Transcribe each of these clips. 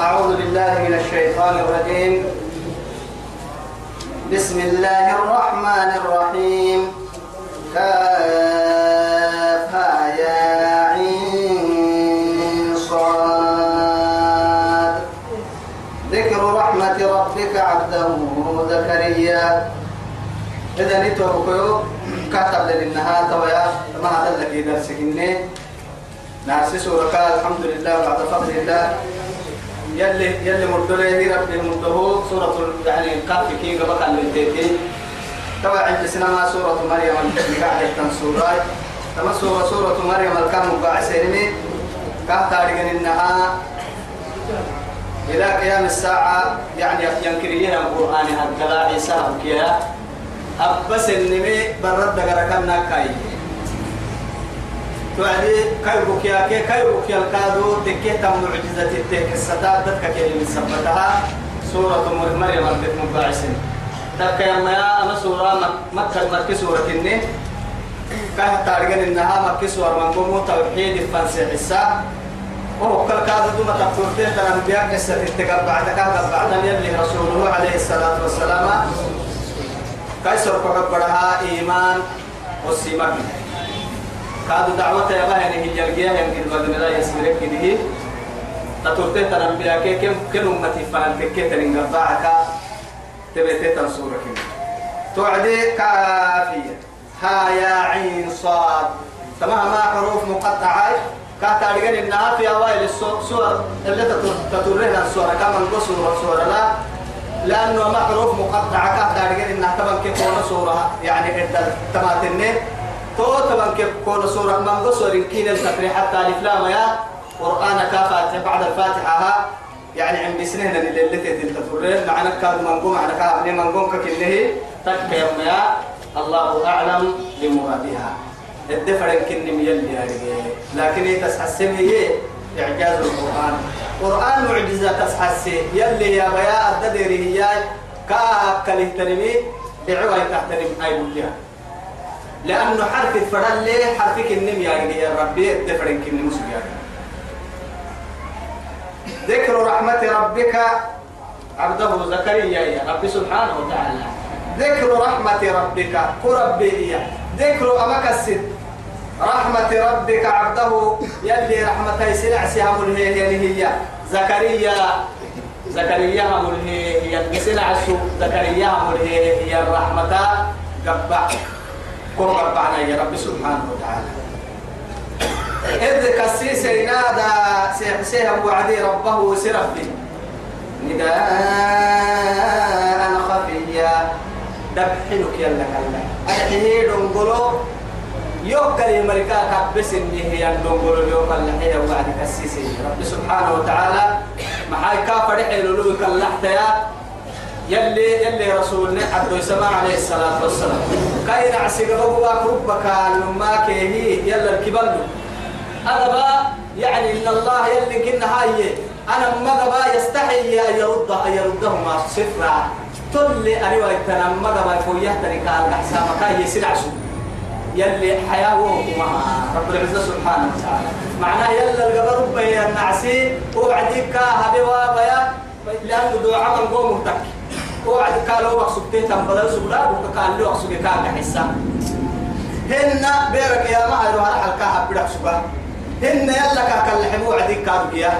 أعوذ بالله من الشيطان الرجيم. بسم الله الرحمن الرحيم. كافها يا عين صاد. ذكر رحمة ربك عبده زكريا. إذا نتوكيو كتب للنهاية تويا ما هذا الذي درسك ناسي سورة الحمد لله بعد فضل الله. يلي يلي مردله رب المرده سورة يعني الكهف كي قبل كان للتيتي تبع عند سينما سورة مريم اللي قاعدة تنسورة تما سورة سورة مريم الكام مقاع سيرمي كه تاريخ إنها إلى قيام الساعة يعني ينكريها القرآن هكذا عيسى وكيا أبس النمي برد غرقنا كاي توعدي كاي بوكيا كي كاي بوكيا الكادو تكيه تم معجزة التك الستار دتك كي سبتها سورة مريم البيت مباعسين دك يا ما أنا سورة مكة مكة سورة إني. كه تارجن إنها مكة سورة من قوم توحيد الفنسي حسا وهو كل كادو دوما تقولتين ترى الأنبياء قصة التقب بعد كذا بعد يلي رسوله عليه الصلاة والسلام. كيسر كبرها إيمان والسيمك كادو دعوة يا بها يعني هي الجيه يمكن بدن لا يسمرك كده تطورت تنبيا كي كم كم أمتي فان تكيت لنقبعك تبيت تنصورك توعدي كافية. ها يا عين صاد. تمام ما حروف مقطعة. كاتارجن إنها في أوائل السور اللي تطورها السورة. كما القصور السورة لا. لأنه ما حروف مقطعة. كاتارجن إنها طبعا كيف سورة يعني تماتنه تو كيف كون سورة من قصور كين التفريح حتى ألف لام يا قرآن كافة بعد الفاتحة يعني عند سنين اللي اللي تتفرين معنا كاد منقوم معنا كاد منقوم ككنه تك يا الله أعلم بمرادها. الدفر يمكن يلي يعني لكن هي تسحسن هي إعجاز القرآن. قرآن معجزة تسحسن يلي يا بيا الددري هي كأكل تنمي دعوة تحترم أي بليها لأنه حرف الفرال ليه؟ النم يا ربي. الدفر يمكن مسلم ذكر رحمة ربك عبده زكريا يا رب سبحانه وتعالى. ذكر رحمة ربك قربي ذكر أمك السد رحمة ربك عبده. يلي رحمة سلع سهم هي هي زكريا. زكريا هم هي سلع زكريا هم هي هي الرحمة. قبع. كم قبعنا يا رب سبحانه وتعالى. إذ كسيس نادى سيحسيه وعدي ربه سرفي نداء خفيا. دبحنك يلا كلا. أحيي دنقلو يوكل الملكة كبس إني هي دنقلو يوكل لحيا وعدي كسيس رب سبحانه وتعالى. محاي كافر حلولو كاللحتيا يلي يلي رسولنا عبد السماء عليه الصلاة والسلام. كاين عسيق بابا ربك لما كيهي يلا الكبل أدبا يعني إن الله يلي كنا هاي. أنا مدبا يستحي أن يرد أن يردهما صفرا تلي أريوا يتنا مدبا فويه تريكا الأحسام كاي سلعسو يلي حياة وهما رب العزة سبحانه وتعالى. معناه يلا القبر بيا النعسي وبعدين كاها بوابا لأنه دعاء من قوم مهتك وعد قالوا وقصك تيتم بدل سبلا وقال له وقصك كان حسا. هن بيرك يا ما على حلقة حبيرك سبا. هن يلا كاكل حمو عدي كارك يا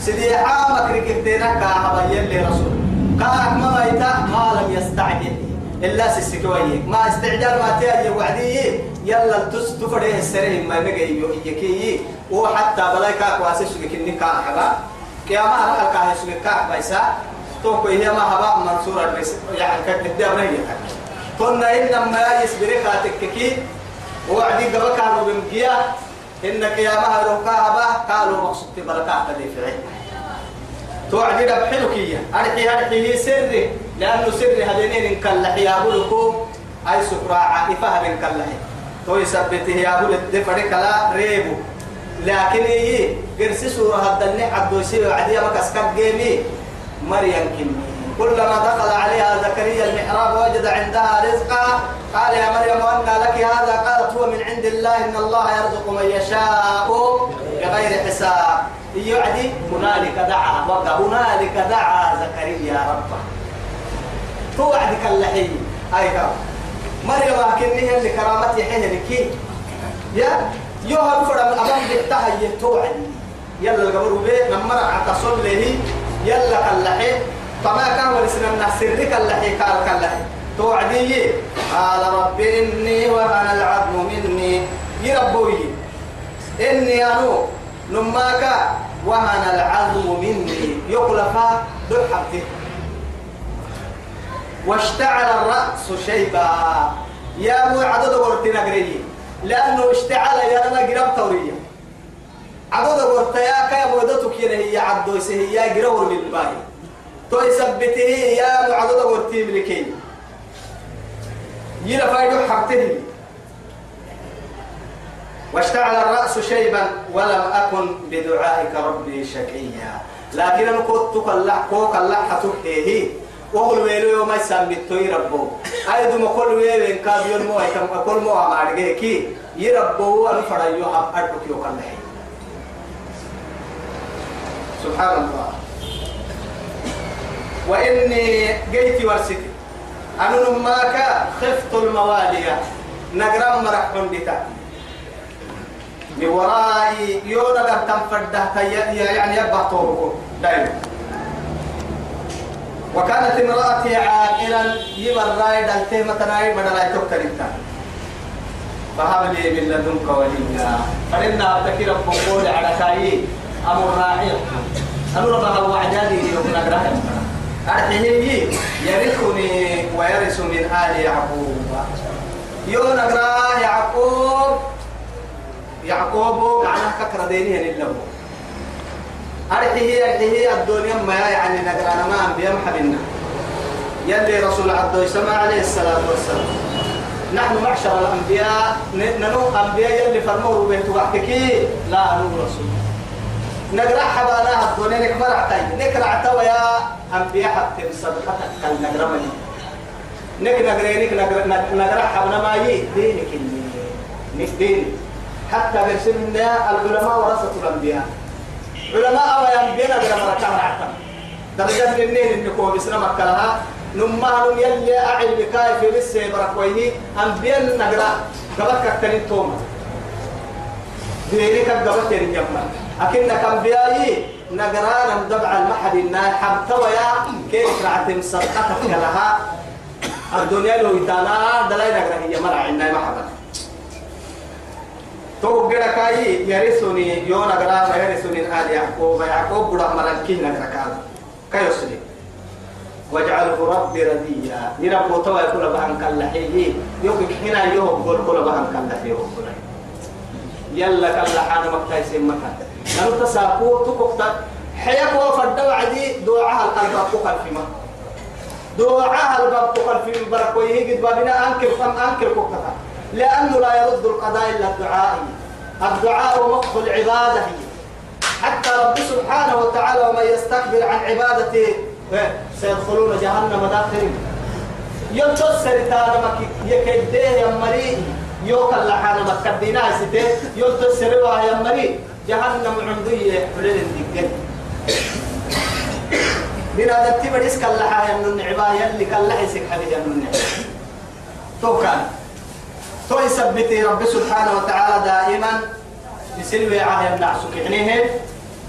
سيدي عامك ركبتنا كاها يلي رسول. كاك ما ميتا ما لم يستعجل. إلا سيسكوي ما استعجال ما تيجي وعدي. يلا تس تفريه السرير ما نجي يكي. وحتى بلاك واسس كني كاحبا كيما رأى كاهس كاح بيسا. توكو هي ما هباء منصورة بس يعني كانت الدابة هي كنا إنما يسبري خاتككي وعدي قبل كانوا بمكيا إنك يا ما لو كهبا قالوا مقصود بركات هذه في عين. توعدي دبحلك هي أرحي أرحي هي سري. لأنه سري هذين إن كان يا بلكم أي سكرا عائفة إن كان لحي تو يثبته يا بل الدفر كلا ريبو. لكن هي قرسي سورة هدني عبدو سيو عدي مكس جيمي. مريم كني كلما دخل عليها زكريا المحراب وجد عندها رزقا قال يا مريم أن لك هذا؟ قالت هو من عند الله إن الله يرزق من يشاء بغير حساب. يعدي هنالك دعا. هنالك دعا زكريا ربه توعدك اللحي أي مريم أكنه اللي كرامتي حين لكي يا يوها بفرم أمام بيتها يتوعد يلا القبر بيه نمر عتصل له يلا كاللحي. فما كان ولسنا من سرك اللحي قال كاللحي. توعدي. قال رب إني وهن العظم مني. يربوي إني أنو نماك وهن العظم مني. يقلفا دحبته واشتعل الرأس شيبا. يا مو عدد قرتنا قريه لأنه اشتعل يا أنا قرب تورية عدد قرت يا كيا مودتك هي عدو هي قرور للباهي تو يثبته يا مو عدد قرتي ملكي. يلا فايدو حبته واشتعل الرأس شيبا ولم أكن بدعائك ربي شقيا. لكن أنا كنت كلا كوك حتوك إيه وقل ويلو يوم يسمى توي ربو. أيضا ما كل ويلو إن كان يوم مو أيتم كل مو أمار كي يربو أنا فرا يو هم أربك يو كله سبحان الله. وإني جيت ورثتي أنا نماك خفت الموالية نقرأ مرح بتا من ورائي يونا قد تنفرده يعني يبقى طوركم دائما وكانت امرأتي عاقلا يبر رايد التهمة رايد بدل أن تكترث فهب لي من لدنك وليا. فإنا أبتكر بقول على كاي أمر راعي أمر بها وعداني يوم نقرأ أرحيه يرثني ويرث من آل يعقوب. يوم نقرأ يعقوب. يعقوب معناه ككر دينه لله أرحيه أرحيه الدنيا ما يعني نقرأ ما أنبياء محبنا يلي رسول عبد السماء عليه الصلاة والسلام. نحن معشر الأنبياء ننو أنبياء يلي فرموا بيت وحكي لا نو رسول نقرأ حبانا الدنيا نكبر عتاي نقرأ عتوا يا أنبياء حتى بصدقتك كان نقرأ مني. نك نقرأ نك نقرأ حبنا ما يي دينك نك دينك حتى برسلنا العلماء ورثة الأنبياء. علماء ينبينا بلا مركب عتم درجة منين إنكم بسنا مكلها نما نم يلي أعل بكاي في بس بركويه أنبياء نقرأ. قبل كتنين توما ديرك قبل تنين يما أكنك أنبيائي نقرأ ندبع المحد النار حبتوا يا. كيف رعتم صدقتك لها؟ الدنيا لو يتانا دلاي نقرأ هي مرع عنا محبا تو غدا كاي يرثني يونا غدا يرثني آل يعقوب يعقوب بڑا ملكين نكركال كيسري واجعله ربي رديا. يرب تو يقول بهن كلحيه يوك هنا يوم قول كل بهن كلحيه يلا كلحان مكتاي سمكا نانو تساقو تكوكتا حياك وفد وعدي دعاء القلب تقل فيما. دعاء الباب تقل في بركويه قد بابنا أنكر فم أنكر كوكتا. لأنه لا يرد القضاء إلا الدعاء. الدعاء مخ العبادة هي. حتى رب سبحانه وتعالى ومن يستكبر عن عبادته سيدخلون جهنم داخلين. ينتصر تانمك يكيديه يا مري يوكل لحانا مكدينا ستة. ينتصر يا مري جهنم عندي حلل الدقل من هذا التبر يسكن لحا يمن عباية اللي كان لحي سك حبيب يمن تو كان. تو يثبت رب سبحانه وتعالى دائما يسلوي عاه النعس كعنيه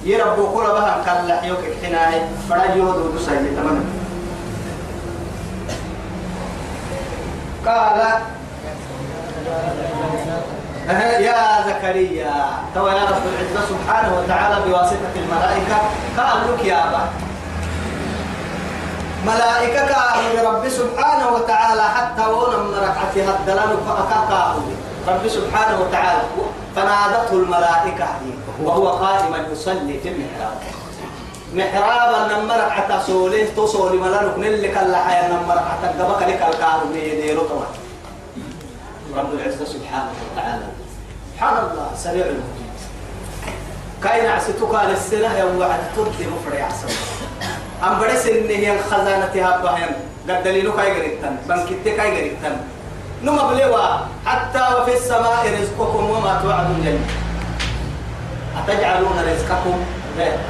يربو كل بها كان لحيوك حناي فلا يهود ودسي تماما قال يا زكريا. تو يا رب العزة سبحانه وتعالى بواسطة الملائكة. قال لك يا أبا. ملائكة كأهل رب سبحانه وتعالى حتى ونم ركعتها الدلال فأكاكاه رب سبحانه وتعالى فنادته الملائكة وهو قائما يصلي في المحراب. محرابا نمر حتى سوليه تصول ملانك نلك اللحيا نمر حتى قبك لك الكار بيديرو طبعا رب العزة سبحانه وتعالى. سبحان الله سريع المجيد. كاين عسيتك على السنة يوم وعد تدي مفرع عسل. أم برس إن هي الخزانة هابهم قد دليلو كاي قريتن بنكتة كاي قريتن نما بلوا حتى وفي السماء رزقكم وما توعدون جل أتجعلون رزقكم؟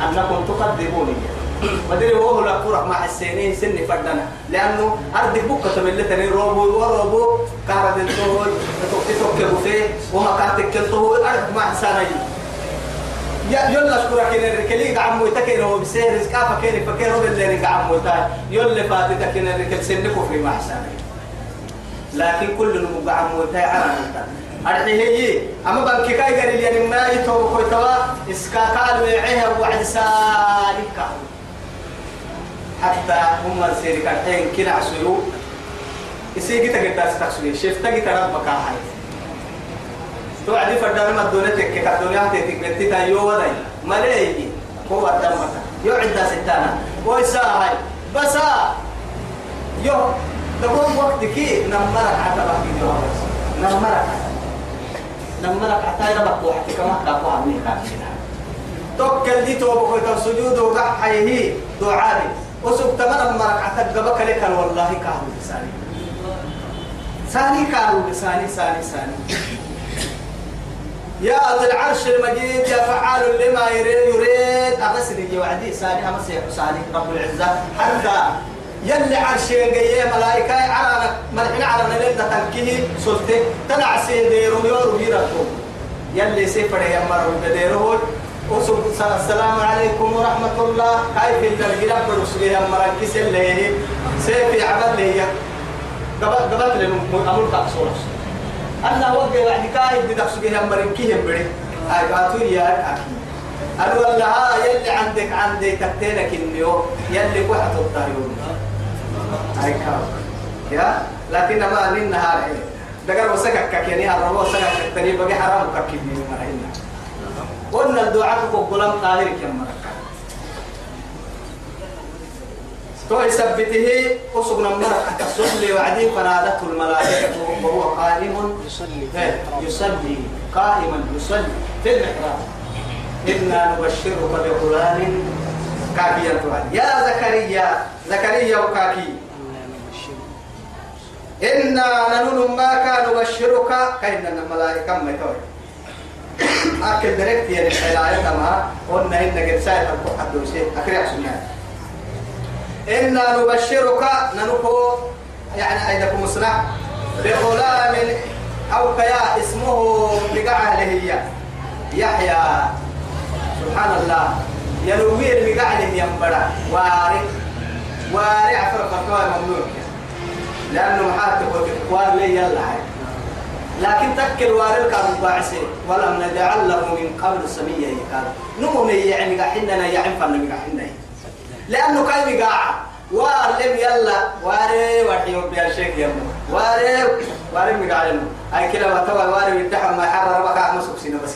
أنكم تكذبوني مدري هو لا فرق مع السنين سن فردنا. لأنه أرض بكة تملتني روبو وروبو كهرب الطول تتوكل فيه وما كانت كلته أرض مع سنين يا يلا أشكرك ان الركلي عمو يتكين هو بسير كافه كين فكير هو اللي عمو يتا يلا فاتتك ان الركل سنكو في محسن لكن كل نمو عمو يتا على أرحيه هي أما بنك كاي قال لي أن ما يتوب كوي توا إسكا قال ويعيه وعد سالك. حتى هم السيرك الحين كنا عسلو يسيجي تقدر تستقسلي شفت تجي ربك توعدي فردان ما الدنيا تك كدنيا تك بنتي تايو وداي. ملئي هو الدم يعد ستانا. ويسا هاي. بس يو. تقوم وقت كي نمرك عتبك نمرك. نمرك حتى يربك وحدي كما تقوى عني كافينا توكل دي توبك ويتم سجود وقع حيه دعائي وسوق تمام مرك حتى قبك لك والله كانوا لساني ثاني كانوا لساني ثاني ثاني يا ذا العرش المجيد يا فعال لما يريد يريد. أغسل وعدي ساني أمسيح ساني رب العزة. حتى يلي عرشين جاي ملائكة على ملحنا على نلنا تنكيه سلطة. تنع سيديرو يورو يرتو يلي سيفر يمر بديرو وسب السلام عليكم ورحمة الله. كيف الجراب برسله يمر كيس اللي سيفي عمل لي قبل قبل لهم أمور تقصوص. أنا وقع بعد كاي بدك سجيه يمر كيه بري. هاي باتو يا أكيد أنا والله يلي عندك عندي تكتينك النيو يلي واحد الطيور هاي كاو. يا؟ لكن ما نين نهار دقر وسكك كيني هربو سكك تاني بقي حرام ككيني مرهنا قلنا الدعاء كقولم طاهر كم مركا تو يثبته وسقنا مرة تصلي وعدي فنادته الملائكة وهو قائم يصلي. يصلي. قائما يصلي. في المحراب. إنا نبشرك بغلام كافيا يا زكريا زكريا وكاكي إنا ننون ما كان نبشرك. كأن الملائكة ما يتوي. أكل دريك يعني الحلاية ما قلنا إن قد سائل أبو حد وشيء أكري عشان إنا نبشرك ننكو يعني أيدكم مصنع بغلام أو كيا اسمه بقعة هي يحيى. سبحان الله. ينوي المقعد ينبرا واري واري عفر فتوى ممنوع. لأنه محاتب وار لي يلا لكن تكل واري كان باعسي ولم نجعل له من قبل سمية يقال نمو يعني قحنا يعن فن قحنا لأنه كان يقع وارلم يلا. واري وحيو بيا شيخ يمو واري واري مقعد هاي كده وتوى واري يدحم ما حرر بقى مسك سينا بس.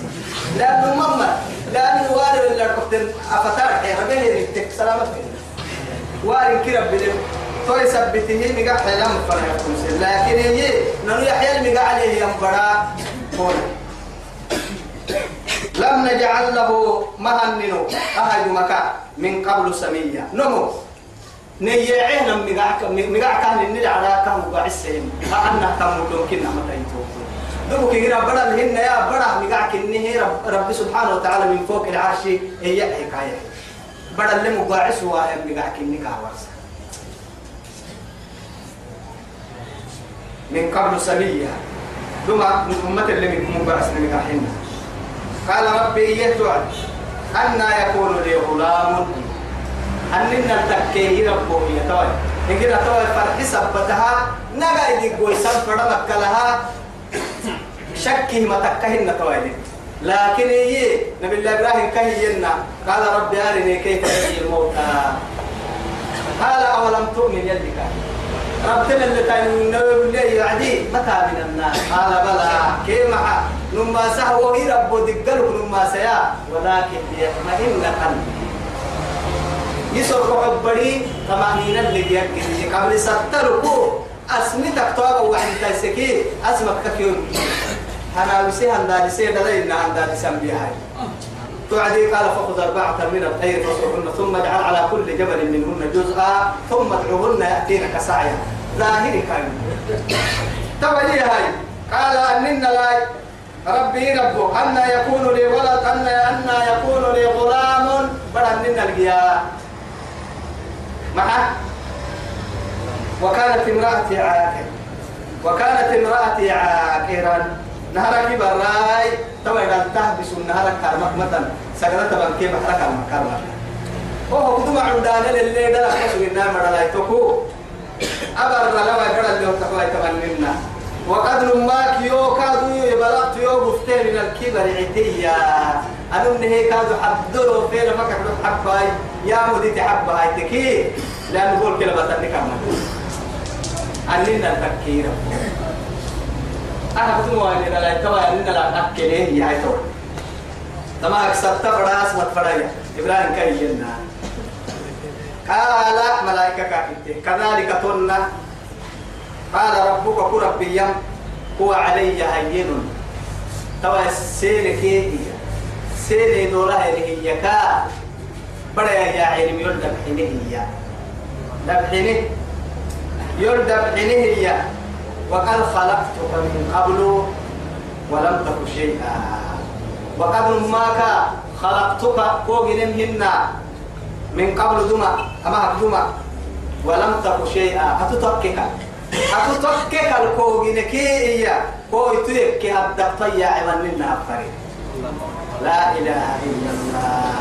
لأنه مما لأنه واري اللي ركبتن أفتار حي ربيه يريتك سلامتك واري كده بدل توي سبته مقع حيلام فرح لكن هي ننو يحيى المقع عليه ينبرا فول لم نجعل له مهننو أحد مكان. من قبل سمية. نمو. نيعينا مقع مقع كان نلع على مقع السين أنا كان ممكن متى يتوقف دوك كده بڑا الهن يا بڑا مقع كنه رب, رب سبحانه وتعالى من فوق العرش هي حكاية. بڑا اللي مقع سوا مقع كنه كاورس من قبل سمية. من أمة اللي من مقع سنة قال ربي يهتوعد أن يكون لي غلام. أننا التكيه ربه يتوي إن كده توي فرح سبتها نجا يدي قوي سبت لها شكه ما تكهن توي. لكن هي نبي الله إبراهيم كهينا. قال ربي أرني كيف تحيي الموتى. قال أولم تؤمن يلك ربنا اللي كان نقول لي يعدي متى من الناس. قال بلى كيما نما سهو رب دقلوا نما سيا. ولكن يطمئن قلبي. يسوع حبري طمأنينة اللي يكفي. قبل ستركو أسمتك توابا واحد تسكي أسمك كيون أنا بسي هندا لسي دليل هندا لسان بيهاي توعدي قال فخذ أربعة من الطير فصرهن ثم اجعل على كل جبل منهن جزءا ثم ادعوهن يأتينك سعيا. ظاهري كان. تولي هاي. قال أننا لا ربي ربه. أن يكون لي ولد أن أن يكون لي غلام. أننا القيا معه وكانت امرأتي عاقر وكانت امرأتي عاقرا نهرك براي. توا إذا تهبس النهر كارمك مثلا. سجلت بنكي بحرك المكارمك وهو كدوم عندنا اللي أخذ منا مرلا يتوكو. أبر لما اللي هو تقوى يتمنى وقد ما كيو كادو يبلغت يو بفتين من الكبر عتيا. أنا من هيك كادو حدلو فين فكك حباي. يا مدي تحبها تكي. لأن نقول كلمة تنكمل أننا التكير أنا كنت موالي لا يتوى أننا لا أكله يا يتوى تما أكسبت فراس متفريا إبراهيم كرينا قال ملائكة كاتبت كذلك تنا قال ربك كرب يم. هو علي هين. توا السير كي سير دولا هي كا. بڑا يا علم يلدب حينه هي. دب حينه يلدب حينه هي. وقد خلقتك من قبل ولم تك شيئا. وقد ماك خلقتك فوق هن من قبل دما أما دما ولم تك شيئا. هتتكك هتتكك الكوغينكي إيا كوي تيك يا عمل لنا أفرين لا إله إلا الله.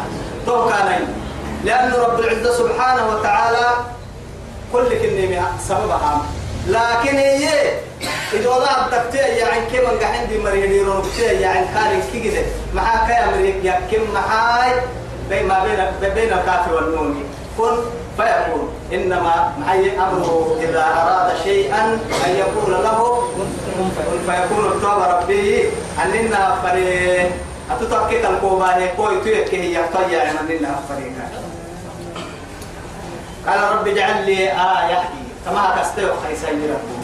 توكانين لأن رب العزة سبحانه وتعالى كل كلمة سببها لكن هي إذا وضع الدكتور يا عن كم عندي رنبتي يا عن كان كيجد معاك يا مريك يا كم معاي بين ما بين بين الكاف والنون كن فيكون إنما معي أمره إذا أراد شيئا أن يقول له كن فيكون التوبة ربي أننا فريق. أتتركك الكوبا هي كوي تيك هي يحتاج أننا فريق. قال رب اجعل لي آية كما كستيو خيسا يربو.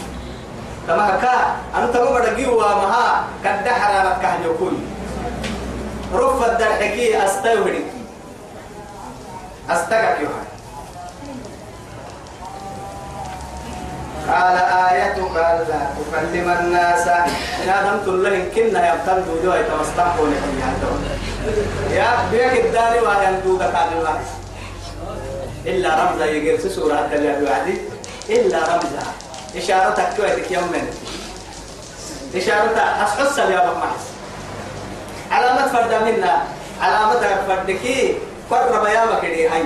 كما كا. أنت ما بدقي ومها كد حرارة كهجوكوي رف الدرحكي أستيو أستقك يوحي قال آيتك ألا تكلم الناس. إن آدمت الله إن كنا يبتلدوا دوا يتمستحقوا لكم يا بيك الداني ويندوك كان الله. إلا رمزة يجرس سورة اللي وعدي إلا رمزة. إشارتك كويتك يمن إشارتك. أسحس يا أبو محس علامة فرد منا علامة فردكي قرب يا بكري هاي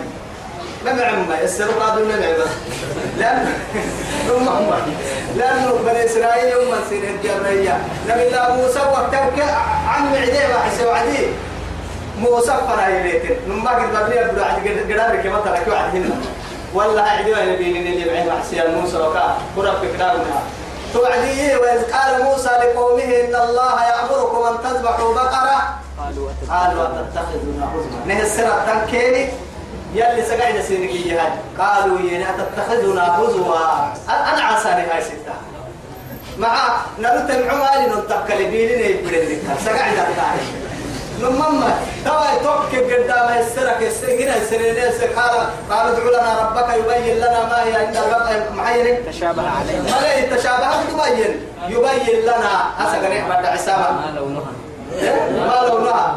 ما معهم السر قادوا ما معهم لأن أمهم لأنه بني إسرائيل أم سين الجرية. نبي الله موسى وقتك عن معديه وحسي وعدي. موسى فراي بيتن نما قد بني أبدا عد قدار كما ترك وعد هنا. والله عدي وين بيني اللي بعين وحسي موسى وكا. قرب كدارنا توعدي وإذ قال موسى لقومه إن الله يأمركم أن تذبحوا بقرة قالوا أتتخذنا هزوا نه السنة تنكيني يلي سقعد سينك جهاد قالوا ين أتتخذنا هزوا أنا عساني هاي ستة. مع نرد العمال ننتقل بيلين يبرد سقعد التعريش نمما توا توك قدام السرك السجن السنين قال قال ادع لنا ربك يبين لنا ما هي عند الوقت محير تشابه علينا. ما تشابه؟ يبين. يبين لنا. أسقنا بعد عسامة ما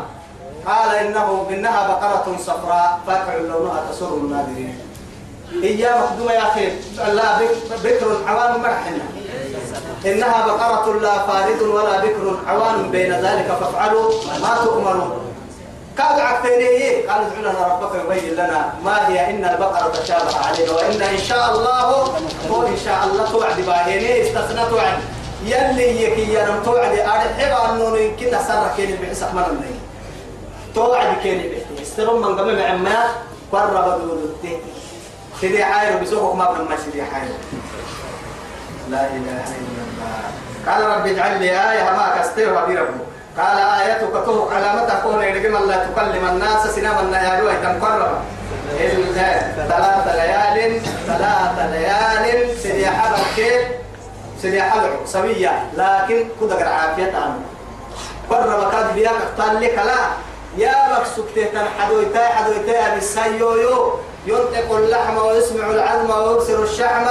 قال إنه إنها بقرة صفراء فاقع لونها تسر الناظرين هي مخدومة يا أخي. لا بك- بكر عوان مرحنا إنها بقرة لا فارد ولا بكر عوان بين ذلك فافعلوا ما تؤمرون. قال عكتيني قال ادع لنا ربك يبين لنا ما هي إن البقرة تشابه علينا وإن إن شاء الله هو إن شاء الله توعد باهيني استثنى توعد. يلي يكي ينم توعد أرحب أنه يمكن سرك يلي بحسك من النهي توعد كيني بحتي استرم من قبل عما قرب دودته سيدي حاير بسوق ما بن ما سيدي حاير لا إله إلا الله. قال رب اجعل لي آية ما كستير وبيربو قال آيتك على متى كون يرجم الله تكلم الناس سنام النيال ويتمقرب إلا ثلاث ليال ثلاث ليال سيدي سيدي حبك سوية. لكن كدك عافية عنه. قرب كاد بياك اختار لك لا يا مكسوك تهتن حدويتا حدويتا بالسيو يو ينطق اللحم ويسمع العظم ويبصر الشحم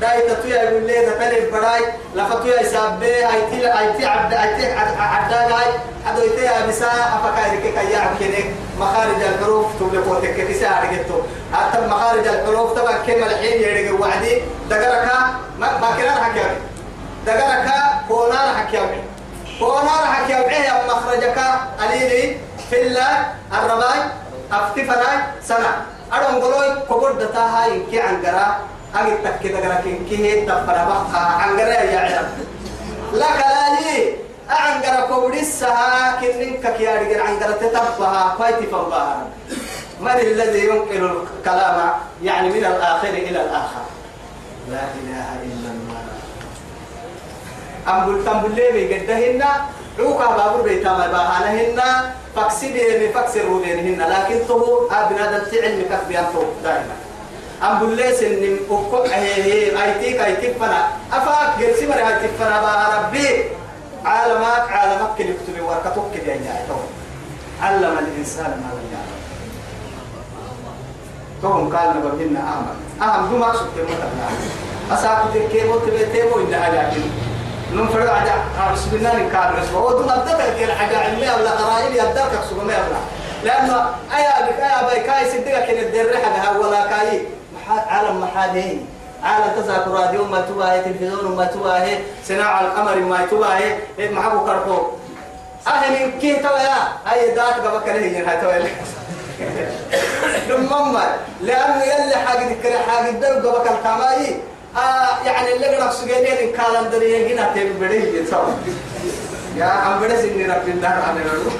داي تتويا يقول لي تتلي براي لفتويا يسابي ايتي ايتي عبد ايتي عداغاي حدو ايتي ابسا افكايرك كيا عبكنك مخارج الحروف تقول قوتك كيسا عرقتو حتى مخارج الحروف طبعا كما الحين يرجع وعدي دقرك ما باكران حكي دقرك كونان حكي كونان حكي يا مخرجك قليلي في الله الرباي أفتفراي سنة. أرون قلوي كبر دتاها ينكي عنقرا. أجي تكي دقرا كنكي تفرا بقى عنقرا يا عيال. لا كلالي عنقرا كبر السها كنن كيارجر عنقرا تتبها فايتي فبها من الذي ينقل الكلام يعني من الآخر إلى الآخر؟ لا إله إلا الله. أم قلت أم بلي قدهن؟ عوكا بابور بيتا ما باهانهن فاكسي بيني فاكسي روبينهن لكن تو أبنا دلت علم كفيان تو دائما. أم بلس إن أكو هي هي أيتيك أيتيك فنا. أفاك جلسي مرة أيتيك فنا ربي. عالمك عالمك كل يكتب ورقتك كده يا علم الإنسان ما لم يعلم. توهم قال نبهن أهم أهم دو ما سبت المتبع أساكت الكيبو تبتيبو إن أجاكين ننفرد عدا عرس بالله نكاد رسوا ودو نبدأ كيل حاجة علمية ولا قرائل يدرك سبما يبلا لأنه أيا بك أيا بك كاي صدقك كن الدر حاجة ولا كاي. عالم محادين عالم تذاكر راديو ما تباهي تلفزيون ما تباهي صناعة القمر ما تباهي. محبو كرفو أهل كي تويا؟ أي دات قبل كره يجين هاي تويا. لما لأنه يلي حاجة ذكر حاجة دل قبل كالتماي آه يعني اللي قرأ سجينين إن كان دري يجينا تبي بديه يتصور يا عم بدي سني رب الدار أنا لو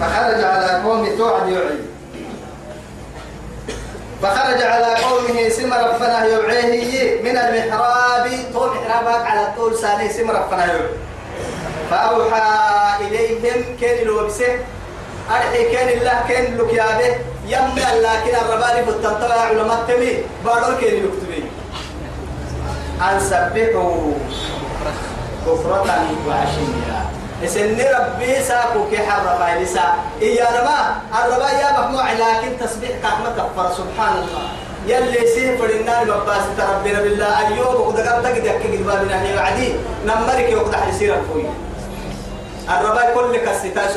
فخرج على قوم توعد يعي فخرج على قومه سم ربنا يوعيه. من المحراب طول محرابك على طول ساني سم ربنا يوعي. فأوحى إليهم كان الوبسه. أرحي كان الله كان لك يا به يمنع لكن الرباني فتنطبع علماء تمي بارو كان يكتبي أن سبحوا كفرة وعشية. إسن ربي ساكو كي حرف لسا إيا نما الربا يا مجموع لكن تسبيح كحمة كفر سبحان الله. يلي سيفر النار مباس ربنا بالله أيوب وقد قد تقد يكي قد هي وعدي. نمرك وقد حسير الفوي الربا كل كستاي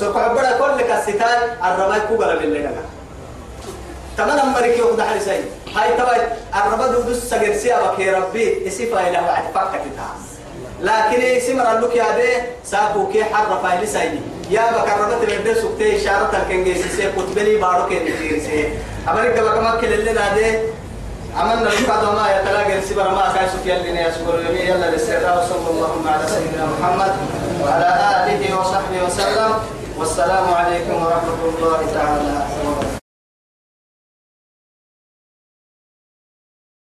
سرقع بڑا كل كستاي الربا كوغل بالله تمام نمرك وقد حسير هاي تبا الربا دودس سجر سيابك يا ربي إسفا إلى وعد فكك لكن سمر لك يا بي ساكو كي حر فايل سايدي يا بكرمت بده سكتي إشارة الكنجي سي كتبلي بارو كي نتير سي. أمريكا بكما كل اللي نادي عملنا القادة ما يتلاقى السبر ما كان سفيان لنا يسبر يلا للسراء وصلى الله على سيدنا محمد وعلى آله وصحبه وسلم. والسلام عليكم ورحمة الله تعالى وبركاته.